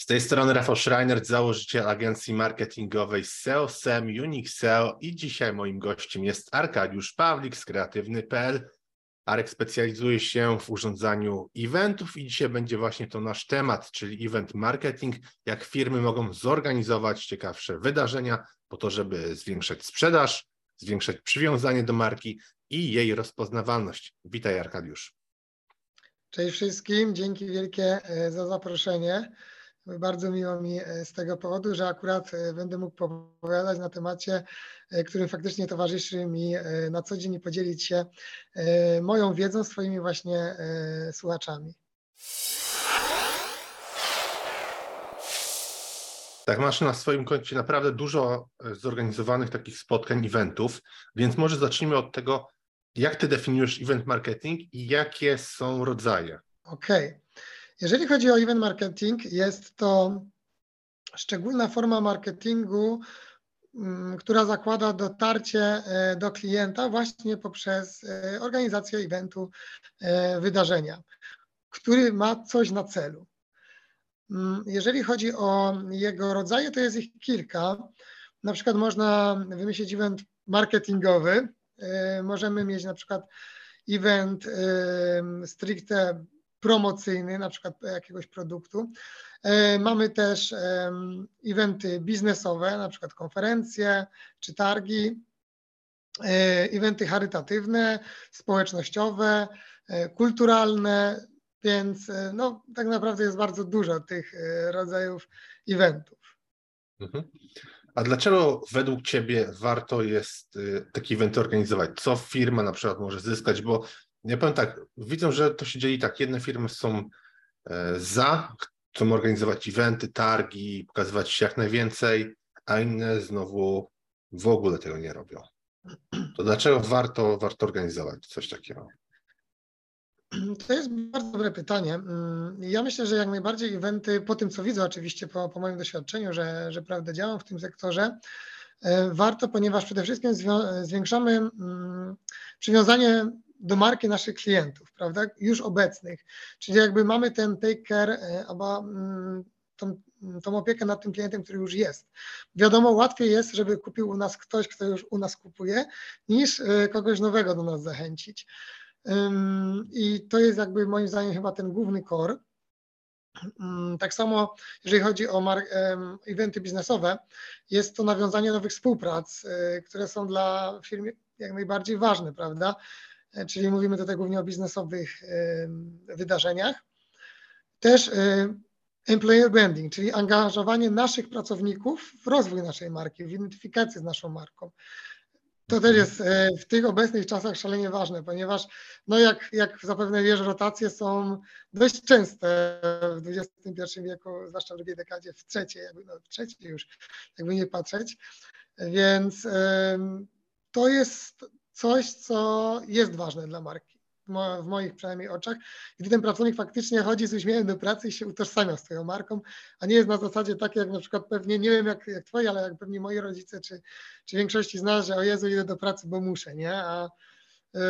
Z tej strony Rafał Schreiner, założyciel agencji marketingowej SEO, SEM, Unix SEO i dzisiaj moim gościem jest Arkadiusz Pawlik z kreatywny.pl. Arek specjalizuje się w urządzaniu eventów i dzisiaj będzie właśnie to nasz temat, czyli event marketing, jak firmy mogą zorganizować ciekawsze wydarzenia po to, żeby zwiększać sprzedaż, zwiększać przywiązanie do marki i jej rozpoznawalność. Witaj Arkadiusz. Cześć wszystkim, dzięki wielkie e, za zaproszenie. Bardzo miło mi e, z tego powodu, że akurat e, będę mógł opowiadać na temacie, którym faktycznie towarzyszy mi na co dzień i podzielić się moją wiedzą, swoimi właśnie słuchaczami. Tak, masz na swoim koncie naprawdę dużo zorganizowanych takich spotkań, eventów, więc może zacznijmy od tego, jak ty definiujesz event marketing i jakie są rodzaje? Okej. Okay. Jeżeli chodzi o event marketing, jest to szczególna forma marketingu, mm, która zakłada dotarcie e, do klienta właśnie poprzez e, organizację eventu, e, wydarzenia, który ma coś na celu. Mm, jeżeli chodzi o jego rodzaje, to jest ich kilka. Na przykład można wymyślić event marketingowy, możemy mieć na przykład event stricte promocyjny, na przykład jakiegoś produktu. E, mamy też eventy biznesowe, na przykład konferencje czy targi, eventy charytatywne, społecznościowe, kulturalne, więc no, tak naprawdę jest bardzo dużo tych rodzajów eventów. Mhm. A dlaczego według Ciebie warto jest taki event organizować? Co firma na przykład może zyskać? Bo ja powiem tak, widzę, że to się dzieje tak. Jedne firmy są e, za, chcą organizować eventy, targi, pokazywać się jak najwięcej, a inne znowu w ogóle tego nie robią. To dlaczego warto, warto organizować coś takiego? To jest bardzo dobre pytanie. Mm, ja myślę, że jak najbardziej eventy, po tym co widzę oczywiście, po, po moim doświadczeniu, że, że prawda działam w tym sektorze, e, warto, ponieważ przede wszystkim zwiększamy mm, przywiązanie do marki naszych klientów, prawda, już obecnych. Czyli jakby mamy ten take care, e, albo mm, tą, tą opiekę nad tym klientem, który już jest. Wiadomo, łatwiej jest, żeby kupił u nas ktoś, kto już u nas kupuje, niż e, kogoś nowego do nas zachęcić. I to jest jakby moim zdaniem chyba ten główny core. Tak samo, jeżeli chodzi o eventy biznesowe, jest to nawiązanie nowych współprac, y, które są dla firm jak najbardziej ważne, prawda? E, czyli mówimy tutaj głównie o biznesowych wydarzeniach. Też y, employer branding, czyli angażowanie naszych pracowników w rozwój naszej marki, w identyfikację z naszą marką. To też jest e, w tych obecnych czasach szalenie ważne, ponieważ no jak, jak zapewne wiesz, rotacje są dość częste w XXI wieku, zwłaszcza w drugiej dekadzie, w trzeciej, jakby, no w trzeciej już, jakby nie patrzeć. Więc to jest coś, co jest ważne dla marki w moich przynajmniej oczach, gdy ten pracownik faktycznie chodzi z uśmiechem do pracy i się utożsamia z Twoją marką, a nie jest na zasadzie tak jak na przykład pewnie, nie wiem jak, jak Twoje, ale jak pewnie moi rodzice, czy, czy większości z że o Jezu, idę do pracy, bo muszę, nie? A y,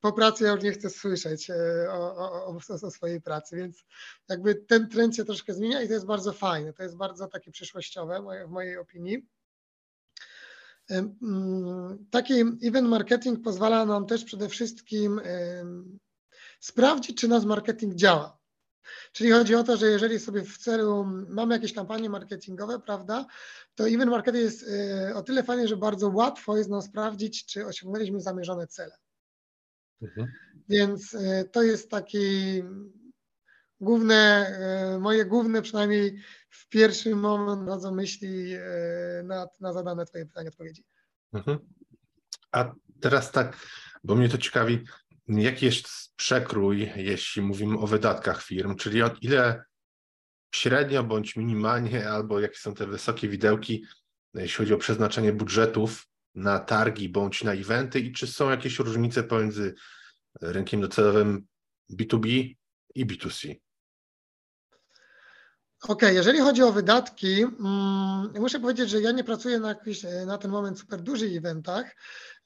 po pracy ja już nie chcę słyszeć y, o, o, o, swojej pracy, więc jakby ten trend się troszkę zmienia i to jest bardzo fajne, to jest bardzo takie przyszłościowe w mojej opinii. Mm, taki event marketing pozwala nam też przede wszystkim sprawdzić, czy nasz marketing działa. Czyli chodzi o to, że jeżeli sobie w celu mamy jakieś kampanie marketingowe, prawda, to event marketing jest e, o tyle fajny, że bardzo łatwo jest nam sprawdzić, czy osiągnęliśmy zamierzone cele. Mhm. Więc e, to jest taki główne, e, moje główne przynajmniej w pierwszym moment rodzą myśli e, na, na zadane Twoje pytanie, odpowiedzi. Mhm. A teraz tak, bo mnie to ciekawi, jaki jest przekrój, jeśli mówimy o wydatkach firm, czyli od ile średnio bądź minimalnie, albo jakie są te wysokie widełki, jeśli chodzi o przeznaczenie budżetów na targi bądź na eventy i czy są jakieś różnice pomiędzy rynkiem docelowym B2B i B2C? OK, jeżeli chodzi o wydatki, mm, muszę powiedzieć, że ja nie pracuję na, jakiś, na ten moment super dużych eventach,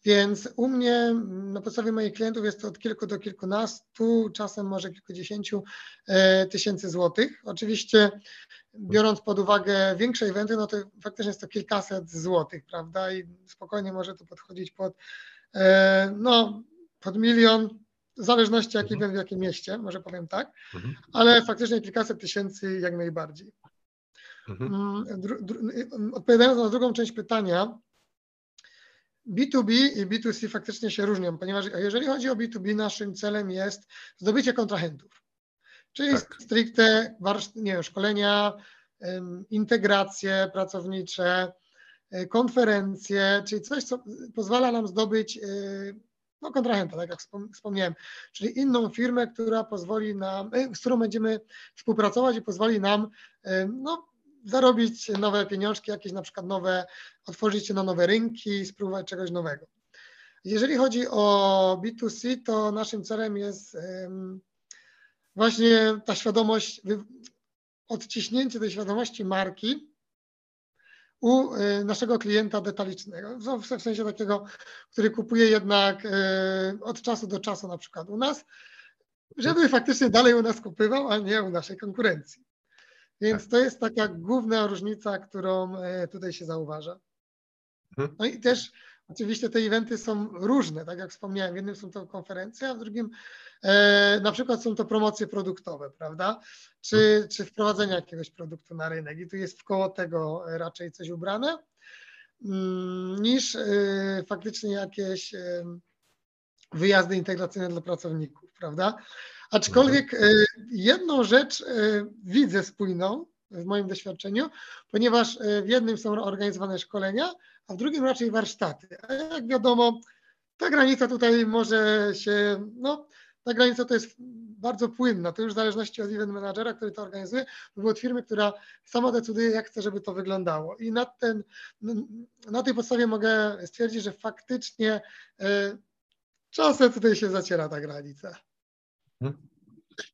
Więc u mnie na podstawie moich klientów jest to od kilku do kilkunastu, czasem może kilkudziesięciu e, tysięcy złotych. Oczywiście biorąc pod uwagę większe eventy, no to faktycznie jest to kilkaset złotych, prawda? I spokojnie może to podchodzić pod, e, no, pod milion, w zależności jaki mhm. w jakim mieście, może powiem tak, mhm. ale faktycznie kilkaset tysięcy jak najbardziej. Mhm. Mm, odpowiadając na drugą część pytania, B2B i B2C faktycznie się różnią, ponieważ jeżeli chodzi o B2B, naszym celem jest zdobycie kontrahentów, czyli tak. stricte nie wiem, szkolenia, integracje pracownicze, e, konferencje, czyli coś, co pozwala nam zdobyć e, no, kontrahenta, tak jak wspomniałem, czyli inną firmę, która pozwoli nam, e, z którą będziemy współpracować i pozwoli nam no, zarobić nowe pieniążki, jakieś na przykład nowe, otworzyć się na nowe rynki, spróbować czegoś nowego. Jeżeli chodzi o B2C, to naszym celem jest właśnie ta świadomość, odciśnięcie tej świadomości marki u e, naszego klienta detalicznego, w sensie takiego, który kupuje jednak e, od czasu do czasu na przykład u nas, żeby faktycznie dalej u nas kupywał, a nie u naszej konkurencji. Więc tak. to jest taka główna różnica, którą e, tutaj się zauważa. Mhm. No i też oczywiście te eventy są różne, tak jak wspomniałem, w jednym są to konferencje, a w drugim e, na przykład są to promocje produktowe, prawda? Czy, czy wprowadzenie jakiegoś produktu na rynek i tu jest w koło tego raczej coś ubrane mm, niż e, faktycznie jakieś wyjazdy integracyjne dla pracowników, prawda? Aczkolwiek e, jedną rzecz e, widzę spójną w moim doświadczeniu, ponieważ e, w jednym są organizowane szkolenia, a w drugim raczej warsztaty. A jak wiadomo, ta granica tutaj może się, no, ta granica to jest bardzo płynna. To już w zależności od event managera, który to organizuje, lub od firmy, która sama decyduje, jak chce, żeby to wyglądało. I na, ten, na tej podstawie mogę stwierdzić, że faktycznie czasem tutaj się zaciera ta granica. Mhm.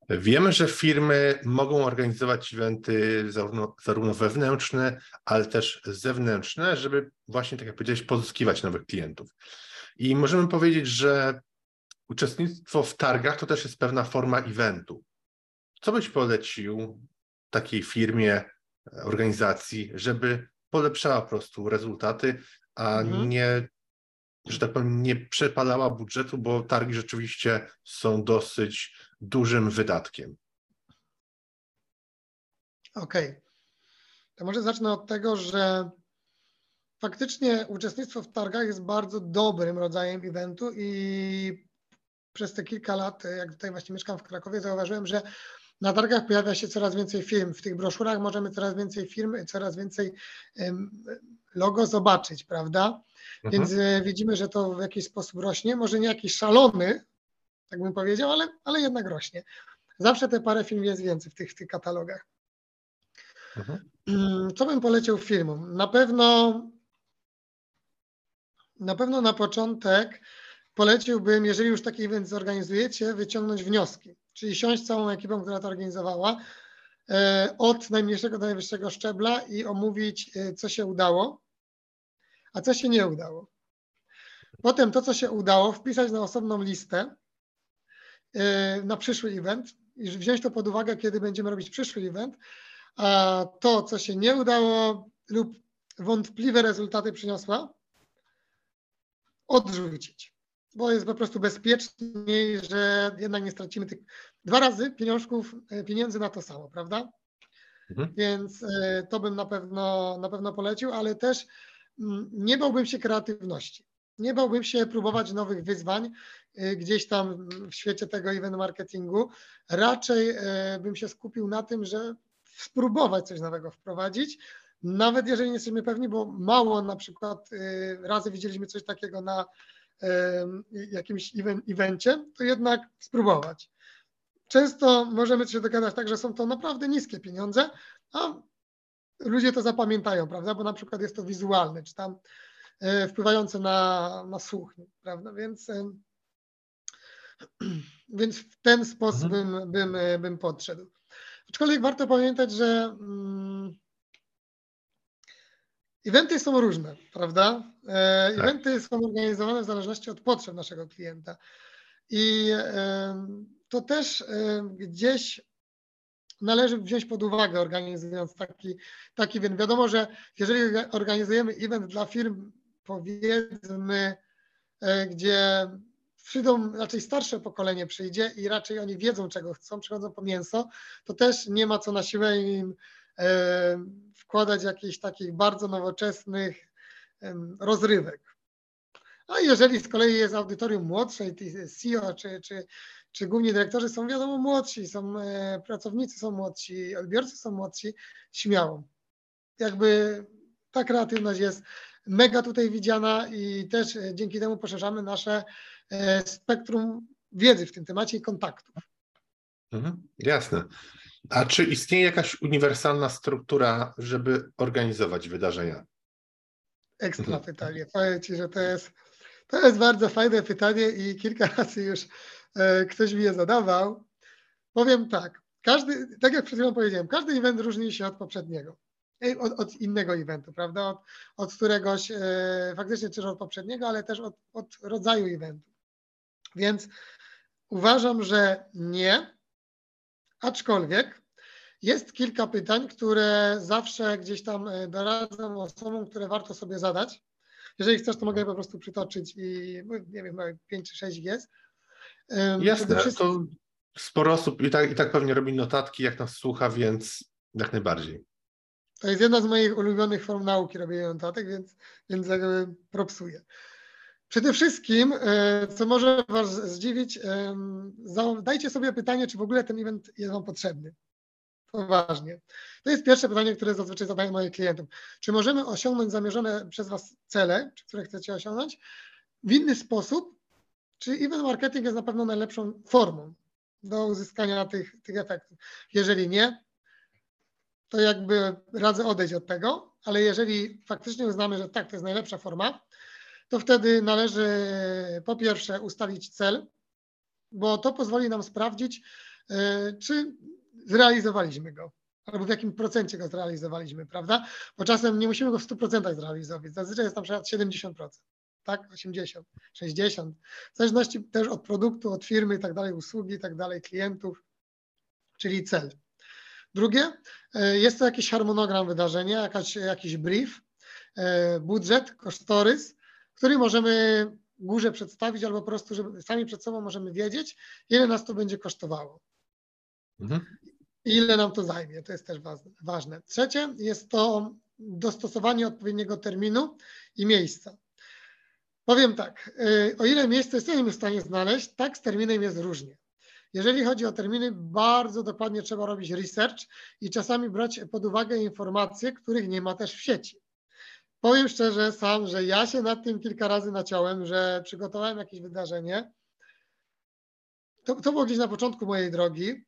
Wiemy, że firmy mogą organizować eventy zarówno, zarówno wewnętrzne, ale też zewnętrzne, żeby właśnie, tak jak powiedziałeś, pozyskiwać nowych klientów. I możemy powiedzieć, że uczestnictwo w targach to też jest pewna forma eventu. Co byś polecił takiej firmie, organizacji, żeby polepszała po prostu rezultaty, a mhm. nie że tak powiem, nie przepalała budżetu, bo targi rzeczywiście są dosyć dużym wydatkiem. Okej. Okay. To może zacznę od tego, że faktycznie uczestnictwo w targach jest bardzo dobrym rodzajem eventu i przez te kilka lat, jak tutaj właśnie mieszkam w Krakowie, zauważyłem, że na targach pojawia się coraz więcej firm. W tych broszurach możemy coraz więcej firm, coraz więcej logo zobaczyć, prawda? Mhm. Więc e, widzimy, że to w jakiś sposób rośnie. Może nie jakiś szalony, tak bym powiedział, ale, ale jednak rośnie. Zawsze te parę film jest więcej w tych, w tych katalogach. Mhm. Mm, co bym polecił firmom? Na pewno na pewno na początek poleciłbym, jeżeli już taki event zorganizujecie, wyciągnąć wnioski, czyli siąść całą ekipą, która to organizowała, e, od najmniejszego do najwyższego szczebla i omówić, e, co się udało, a co się nie udało. Potem to, co się udało, wpisać na osobną listę e, na przyszły event i wziąć to pod uwagę, kiedy będziemy robić przyszły event, a to, co się nie udało lub wątpliwe rezultaty przyniosła, odrzucić, bo jest po prostu bezpieczniej, że jednak nie stracimy tych dwa razy pieniążków, e, pieniędzy na to samo, prawda? Mhm. Więc e, to bym na pewno, na pewno polecił, ale też Mm, nie bałbym się kreatywności. Nie bałbym się próbować nowych wyzwań y, gdzieś tam w świecie tego event marketingu. Raczej bym się skupił na tym, że spróbować coś nowego wprowadzić, nawet jeżeli nie jesteśmy pewni, bo mało na przykład razy widzieliśmy coś takiego na jakimś evencie, to jednak spróbować. Często możemy się dogadać tak, że są to naprawdę niskie pieniądze, a ludzie to zapamiętają, prawda? Bo na przykład jest to wizualne, czy tam e, wpływające na, na słuch, prawda? Więc, więc w ten sposób mhm. bym, bym, e, bym podszedł. Aczkolwiek warto pamiętać, że mm, Eventy są różne, prawda? E, tak. Eventy są organizowane w zależności od potrzeb naszego klienta. I to też gdzieś należy wziąć pod uwagę, organizując taki, taki event. Wiadomo, że jeżeli organizujemy event dla firm, powiedzmy, e, gdzie przyjdą, raczej starsze pokolenie przyjdzie i raczej oni wiedzą, czego chcą, przychodzą po mięso, to też nie ma co na siłę im wkładać jakichś takich bardzo nowoczesnych rozrywek. A jeżeli z kolei jest audytorium młodsze i CEO czy, czy, czy główni dyrektorzy są wiadomo młodsi, są e, pracownicy są młodsi, odbiorcy są młodsi, śmiało. Jakby ta kreatywność jest mega tutaj widziana i też e, dzięki temu poszerzamy nasze e, spektrum wiedzy w tym temacie i kontaktów. Mhm, jasne. A czy istnieje jakaś uniwersalna struktura, żeby organizować wydarzenia? Ekstra pytanie. Powiem Ci, że to jest, to jest bardzo fajne pytanie i kilka razy już e, ktoś mi je zadawał. Powiem tak, każdy, tak jak przed chwilą powiedziałem, każdy event różni się od poprzedniego, e, od, od innego eventu, prawda? Od, od któregoś, e, faktycznie czy od poprzedniego, ale też od, od rodzaju eventu. Więc uważam, że nie, aczkolwiek jest kilka pytań, które zawsze gdzieś tam e, doradzam osobom, które warto sobie zadać. Jeżeli chcesz, to mogę je po prostu przytoczyć i no, nie wiem, 5 czy 6 jest. Jasne, wszystkim... to sporo osób i tak, i tak pewnie robi notatki, jak nas słucha, więc jak najbardziej. To jest jedna z moich ulubionych form nauki, robienie notatek, więc, więc propsuję. Przede wszystkim, e, co może Was zdziwić, dajcie sobie pytanie, czy w ogóle ten event jest Wam potrzebny. Poważnie. To jest pierwsze pytanie, które zazwyczaj zadaję moim klientom. Czy możemy osiągnąć zamierzone przez Was cele, które chcecie osiągnąć, w inny sposób? Czy event marketing jest na pewno najlepszą formą do uzyskania tych, tych efektów? Jeżeli nie, to jakby radzę odejść od tego, ale jeżeli faktycznie uznamy, że tak, to jest najlepsza forma, to wtedy należy po pierwsze ustalić cel, bo to pozwoli nam sprawdzić, e, czy zrealizowaliśmy go, albo w jakim procencie go zrealizowaliśmy, prawda? Bo czasem nie musimy go w 100% zrealizować. Zazwyczaj jest na przykład 70%, tak? 80, 60, w zależności też od produktu, od firmy i tak dalej, usługi i tak dalej, klientów, czyli cel. Drugie, e, jest to jakiś harmonogram wydarzenia, jakaś, jakiś brief, e, budżet, kosztorys, który możemy górze przedstawić albo po prostu, żeby sami przed sobą możemy wiedzieć, ile nas to będzie kosztowało. Mhm. Ile nam to zajmie, to jest też ważne. Trzecie jest to dostosowanie odpowiedniego terminu i miejsca. Powiem tak, y, o ile miejsce jesteśmy w stanie znaleźć, tak z terminem jest różnie. Jeżeli chodzi o terminy, bardzo dokładnie trzeba robić research i czasami brać pod uwagę informacje, których nie ma też w sieci. Powiem szczerze sam, że ja się nad tym kilka razy naciąłem, że przygotowałem jakieś wydarzenie. To, to było gdzieś na początku mojej drogi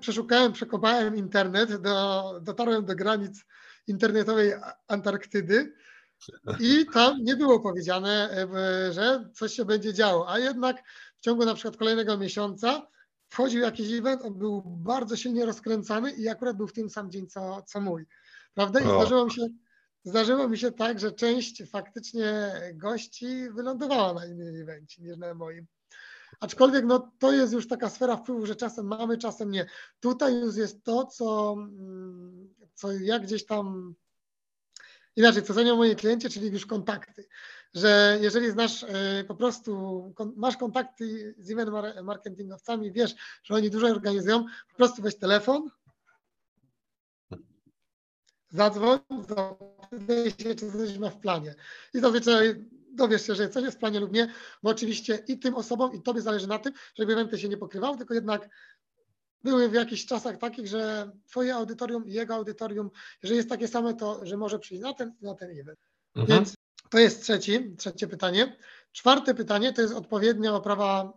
przeszukałem, przekopałem internet, do, dotarłem do granic internetowej Antarktydy i tam nie było powiedziane, że coś się będzie działo, a jednak w ciągu na przykład kolejnego miesiąca wchodził jakiś event, on był bardzo silnie rozkręcany i akurat był w tym sam dzień co, co mój. Prawda? I zdarzyło mi, się, zdarzyło mi się tak, że część faktycznie gości wylądowała na innym evencie niż na moim. Aczkolwiek no, to jest już taka sfera wpływu, że czasem mamy, czasem nie. Tutaj już jest to, co, mm, co ja gdzieś tam inaczej, co cenią moi klienci, czyli już kontakty. Że jeżeli znasz e, po prostu, masz kontakty z event marketingowcami, wiesz, że oni dużo organizują, po prostu weź telefon, zadzwoń, zapytaj się, czy coś ma w planie. I zazwyczaj dowiesz się, że coś jest w planie lub nie, bo oczywiście i tym osobom, i tobie zależy na tym, żeby eventy się nie pokrywały, tylko jednak były w jakichś czasach takich, że twoje audytorium i jego audytorium, jeżeli jest takie same, to że może przyjść na ten na ten event. Mhm. Więc to jest trzeci, trzecie pytanie. Czwarte pytanie to jest odpowiednia oprawa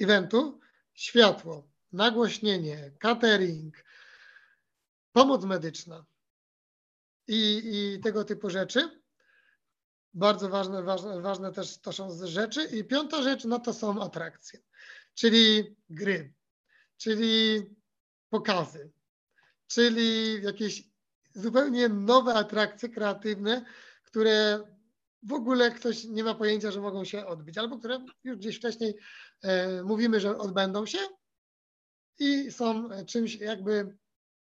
eventu, światło, nagłośnienie, catering, pomoc medyczna i, i tego typu rzeczy. Bardzo ważne, ważne, ważne też to są rzeczy. I piąta rzecz, no to są atrakcje, czyli gry, czyli pokazy, czyli jakieś zupełnie nowe atrakcje kreatywne, które w ogóle ktoś nie ma pojęcia, że mogą się odbyć, albo które już gdzieś wcześniej e, mówimy, że odbędą się i są czymś jakby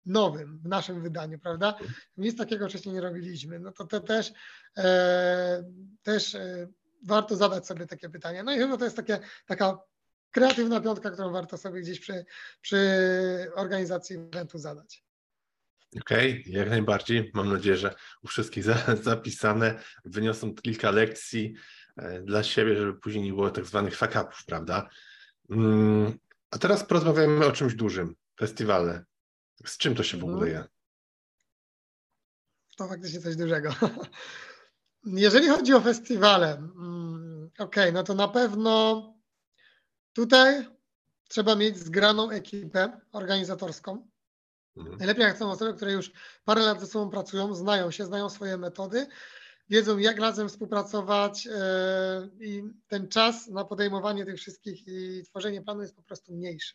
nowym w naszym wydaniu, prawda? Nic takiego wcześniej nie robiliśmy. No to te też, e, też e, warto zadać sobie takie pytania. No i chyba to jest takie, taka kreatywna piątka, którą warto sobie gdzieś przy, przy organizacji eventu zadać. Okej, okay, jak najbardziej. Mam nadzieję, że u wszystkich za, zapisane wyniosą kilka lekcji e, dla siebie, żeby później nie było tak zwanych fuck-upów, prawda? Mm, a teraz porozmawiamy o czymś dużym. Festiwale. Z czym to się w ogóle mhm. je? To faktycznie coś dużego. Jeżeli chodzi o festiwale, mm, okej, okay, no to na pewno tutaj trzeba mieć zgraną ekipę organizatorską. Mhm. Najlepiej jak są osoby, które już parę lat ze sobą pracują, znają się, znają swoje metody, wiedzą jak razem współpracować yy, i ten czas na podejmowanie tych wszystkich i tworzenie planu jest po prostu mniejszy.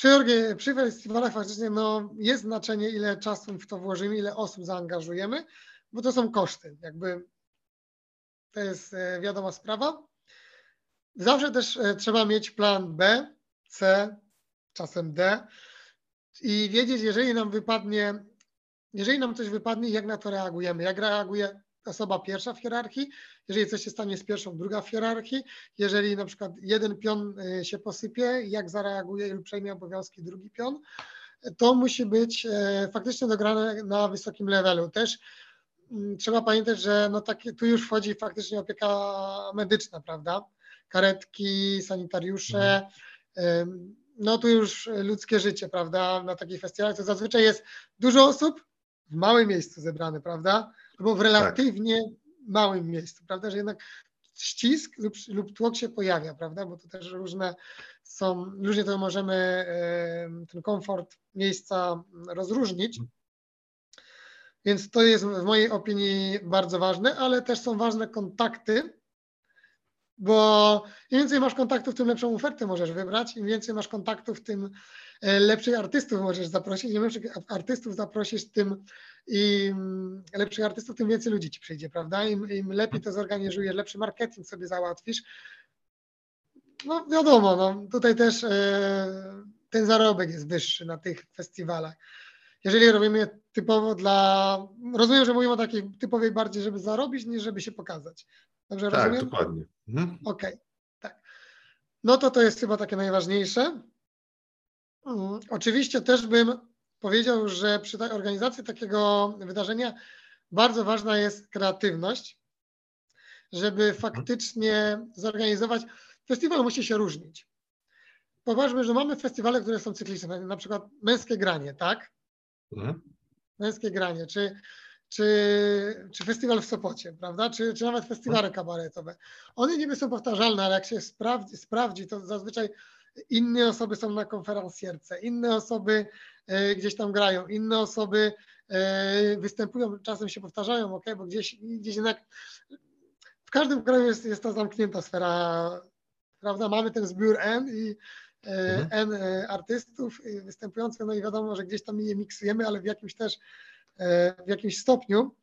Przy, przy festiwalach faktycznie no, jest znaczenie, ile czasu w to włożymy, ile osób zaangażujemy, bo to są koszty. Jakby to jest e, wiadoma sprawa. Zawsze też e, trzeba mieć plan B, C, czasem D i wiedzieć, jeżeli nam wypadnie, jeżeli nam coś wypadnie, jak na to reagujemy, jak reaguje osoba pierwsza w hierarchii, jeżeli coś się stanie z pierwszą, druga w hierarchii, jeżeli na przykład jeden pion y, się posypie, jak zareaguje lub przejmie obowiązki drugi pion, to musi być e, faktycznie dograne na wysokim levelu. Też mm, trzeba pamiętać, że no takie, tu już wchodzi faktycznie opieka medyczna, prawda? Karetki, sanitariusze, mhm. no tu już ludzkie życie, prawda? Na takich festiwalach to zazwyczaj jest dużo osób w małym miejscu zebrane, prawda? Albo w tak. relatywnie tak. małym miejscu, prawda, że jednak ścisk lub, lub tłok się pojawia, prawda, bo to też różne są, różnie to możemy ten komfort miejsca rozróżnić. Więc to jest w mojej opinii bardzo ważne, ale też są ważne kontakty, bo im więcej masz kontaktów, tym lepszą ofertę możesz wybrać, im więcej masz kontaktów, tym e, lepszych artystów możesz zaprosić, im lepszych artystów zaprosisz, tym im lepszych artystów, tym więcej ludzi ci przyjdzie, prawda? Im, im lepiej to zorganizujesz, lepszy marketing sobie załatwisz. No wiadomo, no, tutaj też e, ten zarobek jest wyższy na tych festiwalach. Jeżeli robimy typowo dla. Rozumiem, że mówimy o takiej typowej bardziej, żeby zarobić, niż żeby się pokazać. Dobrze tak, rozumiem? dokładnie. Mhm. Okej, okay, tak. No to to jest chyba takie najważniejsze. Mhm. Oczywiście też bym powiedział, że przy organizacji takiego wydarzenia bardzo ważna jest kreatywność, żeby mhm. faktycznie zorganizować. Festiwal musi się różnić. Poważmy, że mamy festiwale, które są cykliczne, na przykład męskie granie, tak? Mhm. Męskie granie, czy, czy, czy festiwal w Sopocie, prawda? Czy, czy nawet festiwale kabaretowe. One niby są powtarzalne, ale jak się sprawdzi, sprawdzi to zazwyczaj inne osoby są na konferencjerce, inne osoby e, gdzieś tam grają, inne osoby e, występują, czasem się powtarzają, ok, bo gdzieś, gdzieś jednak w każdym kraju jest, jest ta zamknięta sfera, prawda? Mamy ten zbiór N i e, mhm. N artystów występujących, no i wiadomo, że gdzieś tam je miksujemy, ale w jakimś też, w jakimś stopniu.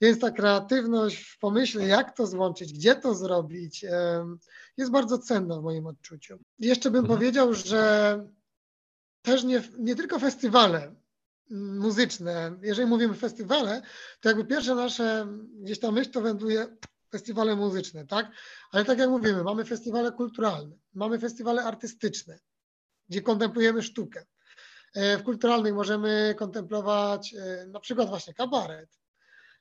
Więc ta kreatywność w pomyśle, jak to złączyć, gdzie to zrobić, jest bardzo cenna w moim odczuciu. Jeszcze bym mhm. powiedział, że też nie, nie tylko festiwale muzyczne, jeżeli mówimy festiwale, to jakby pierwsze nasze gdzieś tam myśl to wędruje festiwale muzyczne, tak? Ale tak jak mówimy, mamy festiwale kulturalne, mamy festiwale artystyczne, gdzie kontemplujemy sztukę. E, w kulturalnych możemy kontemplować e, na przykład właśnie kabaret,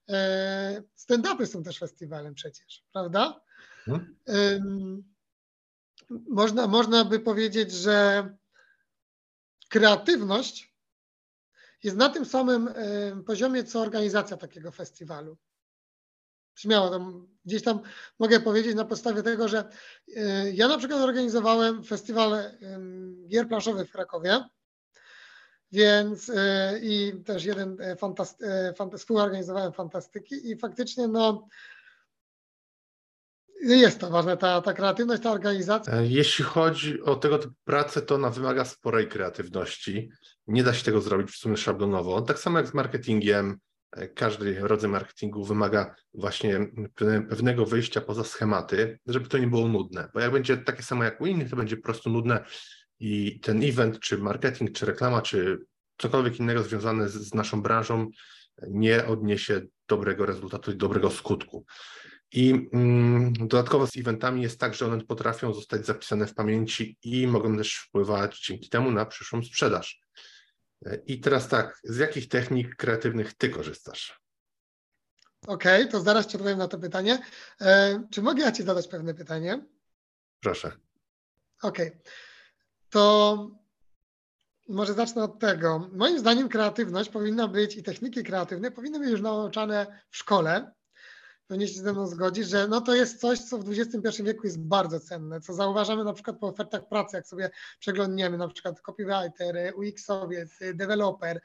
E, stand-upy są też festiwalem przecież, prawda? Hmm. Można, można by powiedzieć, że kreatywność jest na tym samym poziomie, co organizacja takiego festiwalu. Śmiało, tam, gdzieś tam mogę powiedzieć na podstawie tego, że ja na przykład organizowałem festiwal gier planszowych w Krakowie, więc i też jeden fantast, współorganizowałem fantastyki i faktycznie no jest to ważne, ta, ta kreatywność, ta organizacja. E, jeśli chodzi o tego typu pracę, to ona wymaga sporej kreatywności. Nie da się tego zrobić w sumie szablonowo. Tak samo jak z marketingiem, e, każdy rodzaj marketingu wymaga właśnie pewnego wyjścia poza schematy, żeby to nie było nudne. Bo jak będzie takie samo jak u innych, to będzie po prostu nudne i ten event, czy marketing, czy reklama, czy cokolwiek innego związane z, z naszą branżą nie odniesie dobrego rezultatu i dobrego skutku. I mm, dodatkowo z eventami jest tak, że one potrafią zostać zapisane w pamięci i mogą też wpływać dzięki temu na przyszłą sprzedaż. I teraz tak, z jakich technik kreatywnych ty korzystasz? Okej, okay, to zaraz ci odpowiem na to pytanie. E, czy mogę ja ci zadać pewne pytanie? Proszę. Okej. Okay. To może zacznę od tego. Moim zdaniem kreatywność powinna być i techniki kreatywne powinny być już nauczane w szkole, pewnie się ze mną zgodzisz, że no to jest coś, co w XXI wieku jest bardzo cenne, co zauważamy na przykład po ofertach pracy, jak sobie przeglądniemy na przykład copywriter, UX-owiec, deweloper.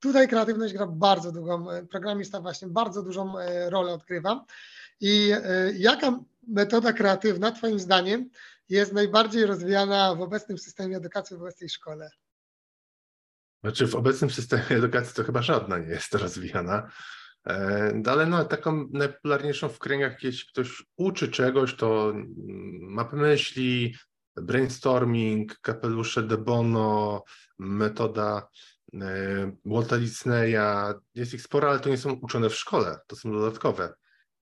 Tutaj kreatywność gra bardzo długą, programista właśnie bardzo dużą e, rolę odgrywa. I e, jaka metoda kreatywna Twoim zdaniem jest najbardziej rozwijana w obecnym systemie edukacji w obecnej szkole? Znaczy w obecnym systemie edukacji to chyba żadna nie jest rozwijana. E, ale no, taką najpopularniejszą w kręgach, jeśli ktoś uczy czegoś, to mapy myśli, brainstorming, kapelusze De Bono, metoda e, Walta Disneya. Jest ich sporo, ale to nie są uczone w szkole, to są dodatkowe.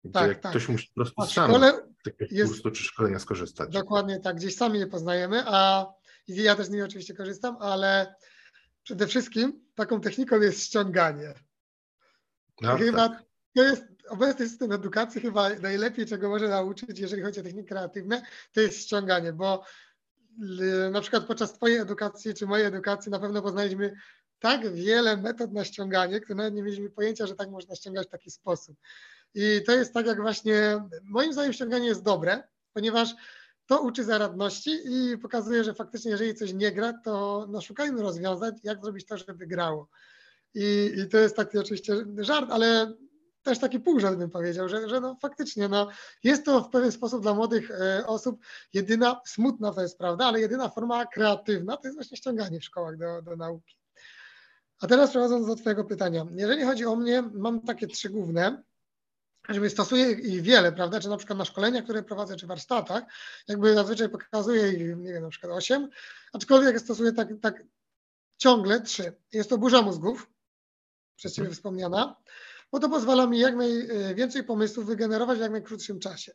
Gdzie tak, tak. ktoś musi po prostu a sam z takiego jest... kursu czy szkolenia skorzystać. Dokładnie tak, gdzieś sami je poznajemy, a ja też z nich oczywiście korzystam, ale przede wszystkim taką techniką jest ściąganie. No, chyba tak. to jest obecny system edukacji chyba najlepiej, czego może nauczyć, jeżeli chodzi o techniki kreatywne, to jest ściąganie, bo na przykład podczas Twojej edukacji czy mojej edukacji na pewno poznaliśmy tak wiele metod na ściąganie, które nawet nie mieliśmy pojęcia, że tak można ściągać w taki sposób. I to jest tak jak właśnie, moim zdaniem ściąganie jest dobre, ponieważ to uczy zaradności i pokazuje, że faktycznie jeżeli coś nie gra, to no, szukajmy rozwiązań, jak zrobić to, żeby grało. I, I to jest taki oczywiście żart, ale też taki półżart bym powiedział, że, że no faktycznie no, jest to w pewien sposób dla młodych e, osób jedyna, smutna to jest prawda, ale jedyna forma kreatywna to jest właśnie ściąganie w szkołach do, do nauki. A teraz przechodząc do Twojego pytania. Jeżeli chodzi o mnie, mam takie trzy główne, jakby stosuję ich wiele, prawda, czy na przykład na szkoleniach, które prowadzę, czy warsztatach, jakby zazwyczaj pokazuję ich, nie wiem, na przykład osiem, aczkolwiek stosuję tak, tak ciągle trzy. Jest to burza mózgów, przez Ciebie wspomniana, bo to pozwala mi jak najwięcej pomysłów wygenerować w jak najkrótszym czasie.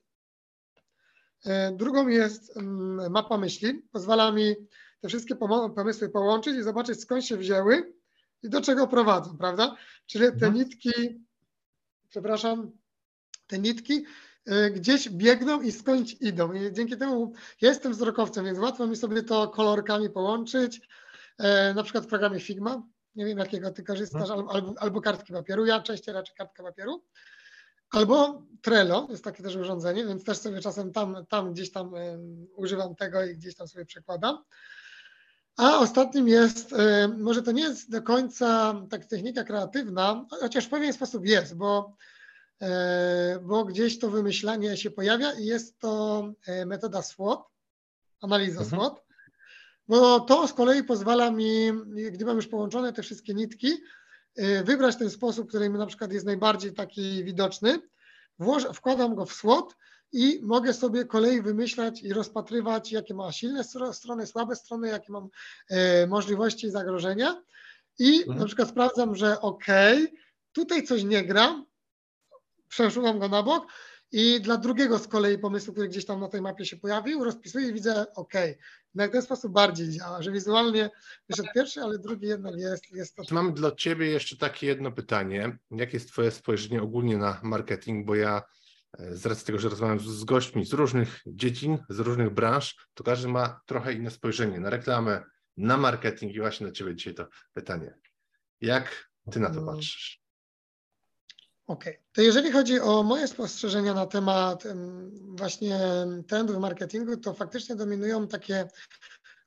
E, drugą jest mm, mapa myśli. Pozwala mi te wszystkie pomysły połączyć i zobaczyć skąd się wzięły i do czego prowadzą, prawda? Czyli te mhm. nitki, przepraszam, te nitki e, gdzieś biegną i skądś idą. I dzięki temu ja jestem wzrokowcem, więc łatwo mi sobie to kolorkami połączyć. E, na przykład w programie Figma nie wiem jakiego ty korzystasz, albo, albo, albo kartki papieru. Ja częściej raczej kartkę papieru. Albo Trello, jest takie też urządzenie, więc też sobie czasem tam, tam gdzieś tam używam tego i gdzieś tam sobie przekładam. A ostatnim jest, um, może to nie jest do końca tak technika kreatywna, chociaż w pewien sposób jest, bo, bo gdzieś to wymyślanie się pojawia i jest to metoda SWOT, analiza mhm. SWOT bo to z kolei pozwala mi, gdy mam już połączone te wszystkie nitki, y, wybrać ten sposób, który mi na przykład jest najbardziej taki widoczny, włożę, wkładam go w SWOT i mogę sobie kolei wymyślać i rozpatrywać, jakie ma silne strony, słabe strony, jakie mam e, możliwości i zagrożenia. I mhm. na przykład sprawdzam, że ok, tutaj coś nie gra, przesuwam go na bok, i dla drugiego z kolei pomysłu, który gdzieś tam na tej mapie się pojawił, rozpisuję i widzę, ok, no w ten sposób bardziej działa, że wizualnie wyszedł pierwszy, ale drugi jednak jest, jest to. Mam dla Ciebie jeszcze takie jedno pytanie. Jakie jest Twoje spojrzenie ogólnie na marketing? Bo ja e, z racji tego, że rozmawiam z gośćmi z różnych dziedzin, z różnych branż, to każdy ma trochę inne spojrzenie na reklamę, na marketing i właśnie na Ciebie dzisiaj to pytanie. Jak ty na to No. patrzysz? Okej, to jeżeli chodzi o moje spostrzeżenia na temat em, właśnie trendów marketingu, to faktycznie dominują takie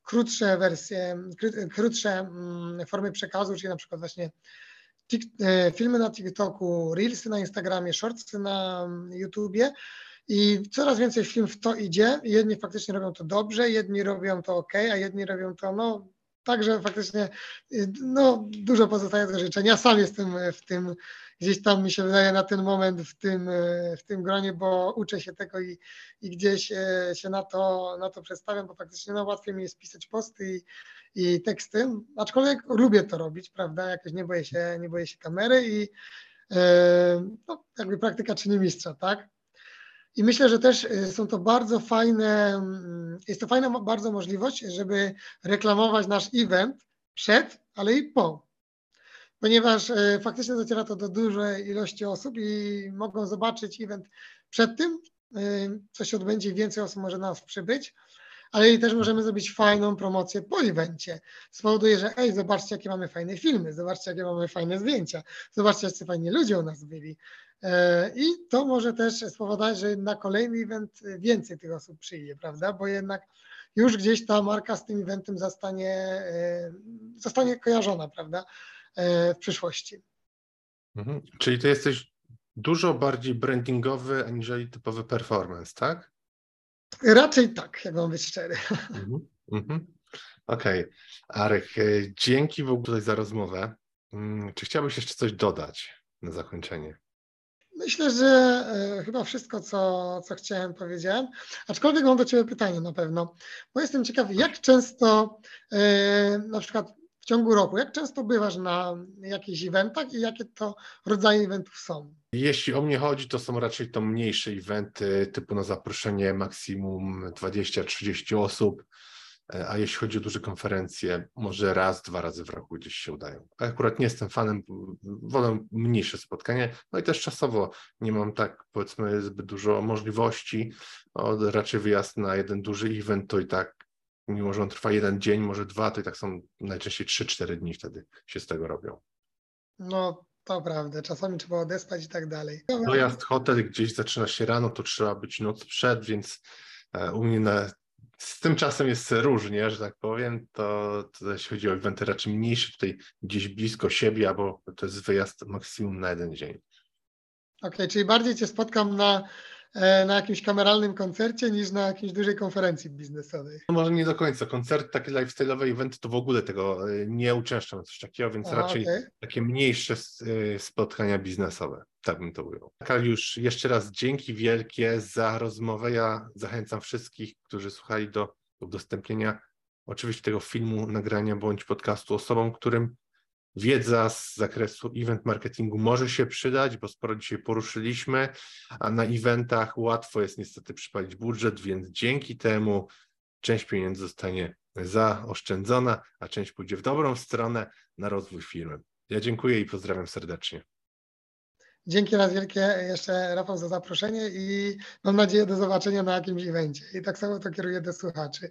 krótsze wersje, kró- krótsze mm, formy przekazu, czyli na przykład właśnie e, filmy na TikToku, Reelsy na Instagramie, Shortsy na mm, YouTubie i coraz więcej film w to idzie. Jedni faktycznie robią to dobrze, jedni robią to ok, a jedni robią to no także faktycznie y, no, dużo pozostaje do życzenia. Sam jestem w tym, gdzieś tam mi się wydaje na ten moment w tym, e, w tym gronie, bo uczę się tego i, i gdzieś e, się na to, na to przedstawiam, bo faktycznie no, łatwiej mi jest pisać posty i, i teksty, aczkolwiek lubię to robić, prawda, jakoś nie boję się, nie boję się kamery i e, no, jakby praktyka czyni mistrza, tak? I myślę, że też są to bardzo fajne, mm, jest to fajna bardzo możliwość, żeby reklamować nasz event przed, ale i po. Ponieważ e, faktycznie dociera to do dużej ilości osób i mogą zobaczyć event przed tym, e, co się odbędzie więcej osób może na nas przybyć, ale i też możemy zrobić fajną promocję po evencie. Spowoduje, że ej, zobaczcie, jakie mamy fajne filmy, zobaczcie, jakie mamy fajne zdjęcia, zobaczcie, jacy fajni ludzie u nas byli. E, I to może też spowodować, że na kolejny event więcej tych osób przyjdzie, prawda? Bo jednak już gdzieś ta marka z tym eventem zostanie, zostanie kojarzona, prawda? E, W przyszłości. Mhm. Czyli ty jesteś dużo bardziej brandingowy aniżeli typowy performance, tak? Raczej tak, jak mam być szczery. Mhm. Mhm. Okej. Arek, e, dzięki w ogóle za rozmowę. Mm, Czy chciałbyś jeszcze coś dodać na zakończenie? Myślę, że e, chyba wszystko, co, co chciałem, powiedziałem. Aczkolwiek mam do Ciebie pytanie na pewno, bo jestem ciekaw, jak często na przykład w ciągu roku, jak często bywasz na jakichś eventach i jakie to rodzaje eventów są? Jeśli o mnie chodzi, to są raczej to mniejsze eventy, typu na zaproszenie maksimum 20-30 osób, e, a jeśli chodzi o duże konferencje, może raz, dwa razy w roku gdzieś się udają. A akurat nie jestem fanem, wolę mniejsze spotkanie, no i też czasowo nie mam tak, powiedzmy, zbyt dużo możliwości. O, raczej wyjazd na jeden duży event to i tak, mimo że on trwa jeden dzień, może dwa, to i tak są najczęściej 3-4 dni wtedy się z tego robią. No, to prawda, czasami trzeba odespać i tak dalej. Dojazd hotel gdzieś zaczyna się rano, to trzeba być noc przed, więc e, u mnie na, z tym czasem jest różnie, że tak powiem. To, to jeśli chodzi o eventy raczej mniejsze, tutaj gdzieś blisko siebie, albo to jest wyjazd maksimum na jeden dzień. Okej, czyli bardziej Cię spotkam na, na jakimś kameralnym koncercie niż na jakiejś dużej konferencji biznesowej. No może nie do końca. Koncerty, takie lifestyle'owe eventy, to w ogóle tego e, nie uczęszczam, coś takiego, więc A, raczej okej. takie mniejsze e, spotkania biznesowe. Tak bym to ujął. Kariusz, jeszcze raz dzięki wielkie za rozmowę. Ja zachęcam wszystkich, którzy słuchali do udostępnienia oczywiście tego filmu, nagrania bądź podcastu osobom, którym wiedza z zakresu event marketingu może się przydać, bo sporo dzisiaj poruszyliśmy, a na eventach łatwo jest niestety przypalić budżet, więc dzięki temu część pieniędzy zostanie zaoszczędzona, a część pójdzie w dobrą stronę na rozwój firmy. Ja dziękuję i pozdrawiam serdecznie. Dzięki raz wielkie jeszcze Rafał za zaproszenie i mam nadzieję do zobaczenia na jakimś evencie. I tak samo to kieruję do słuchaczy.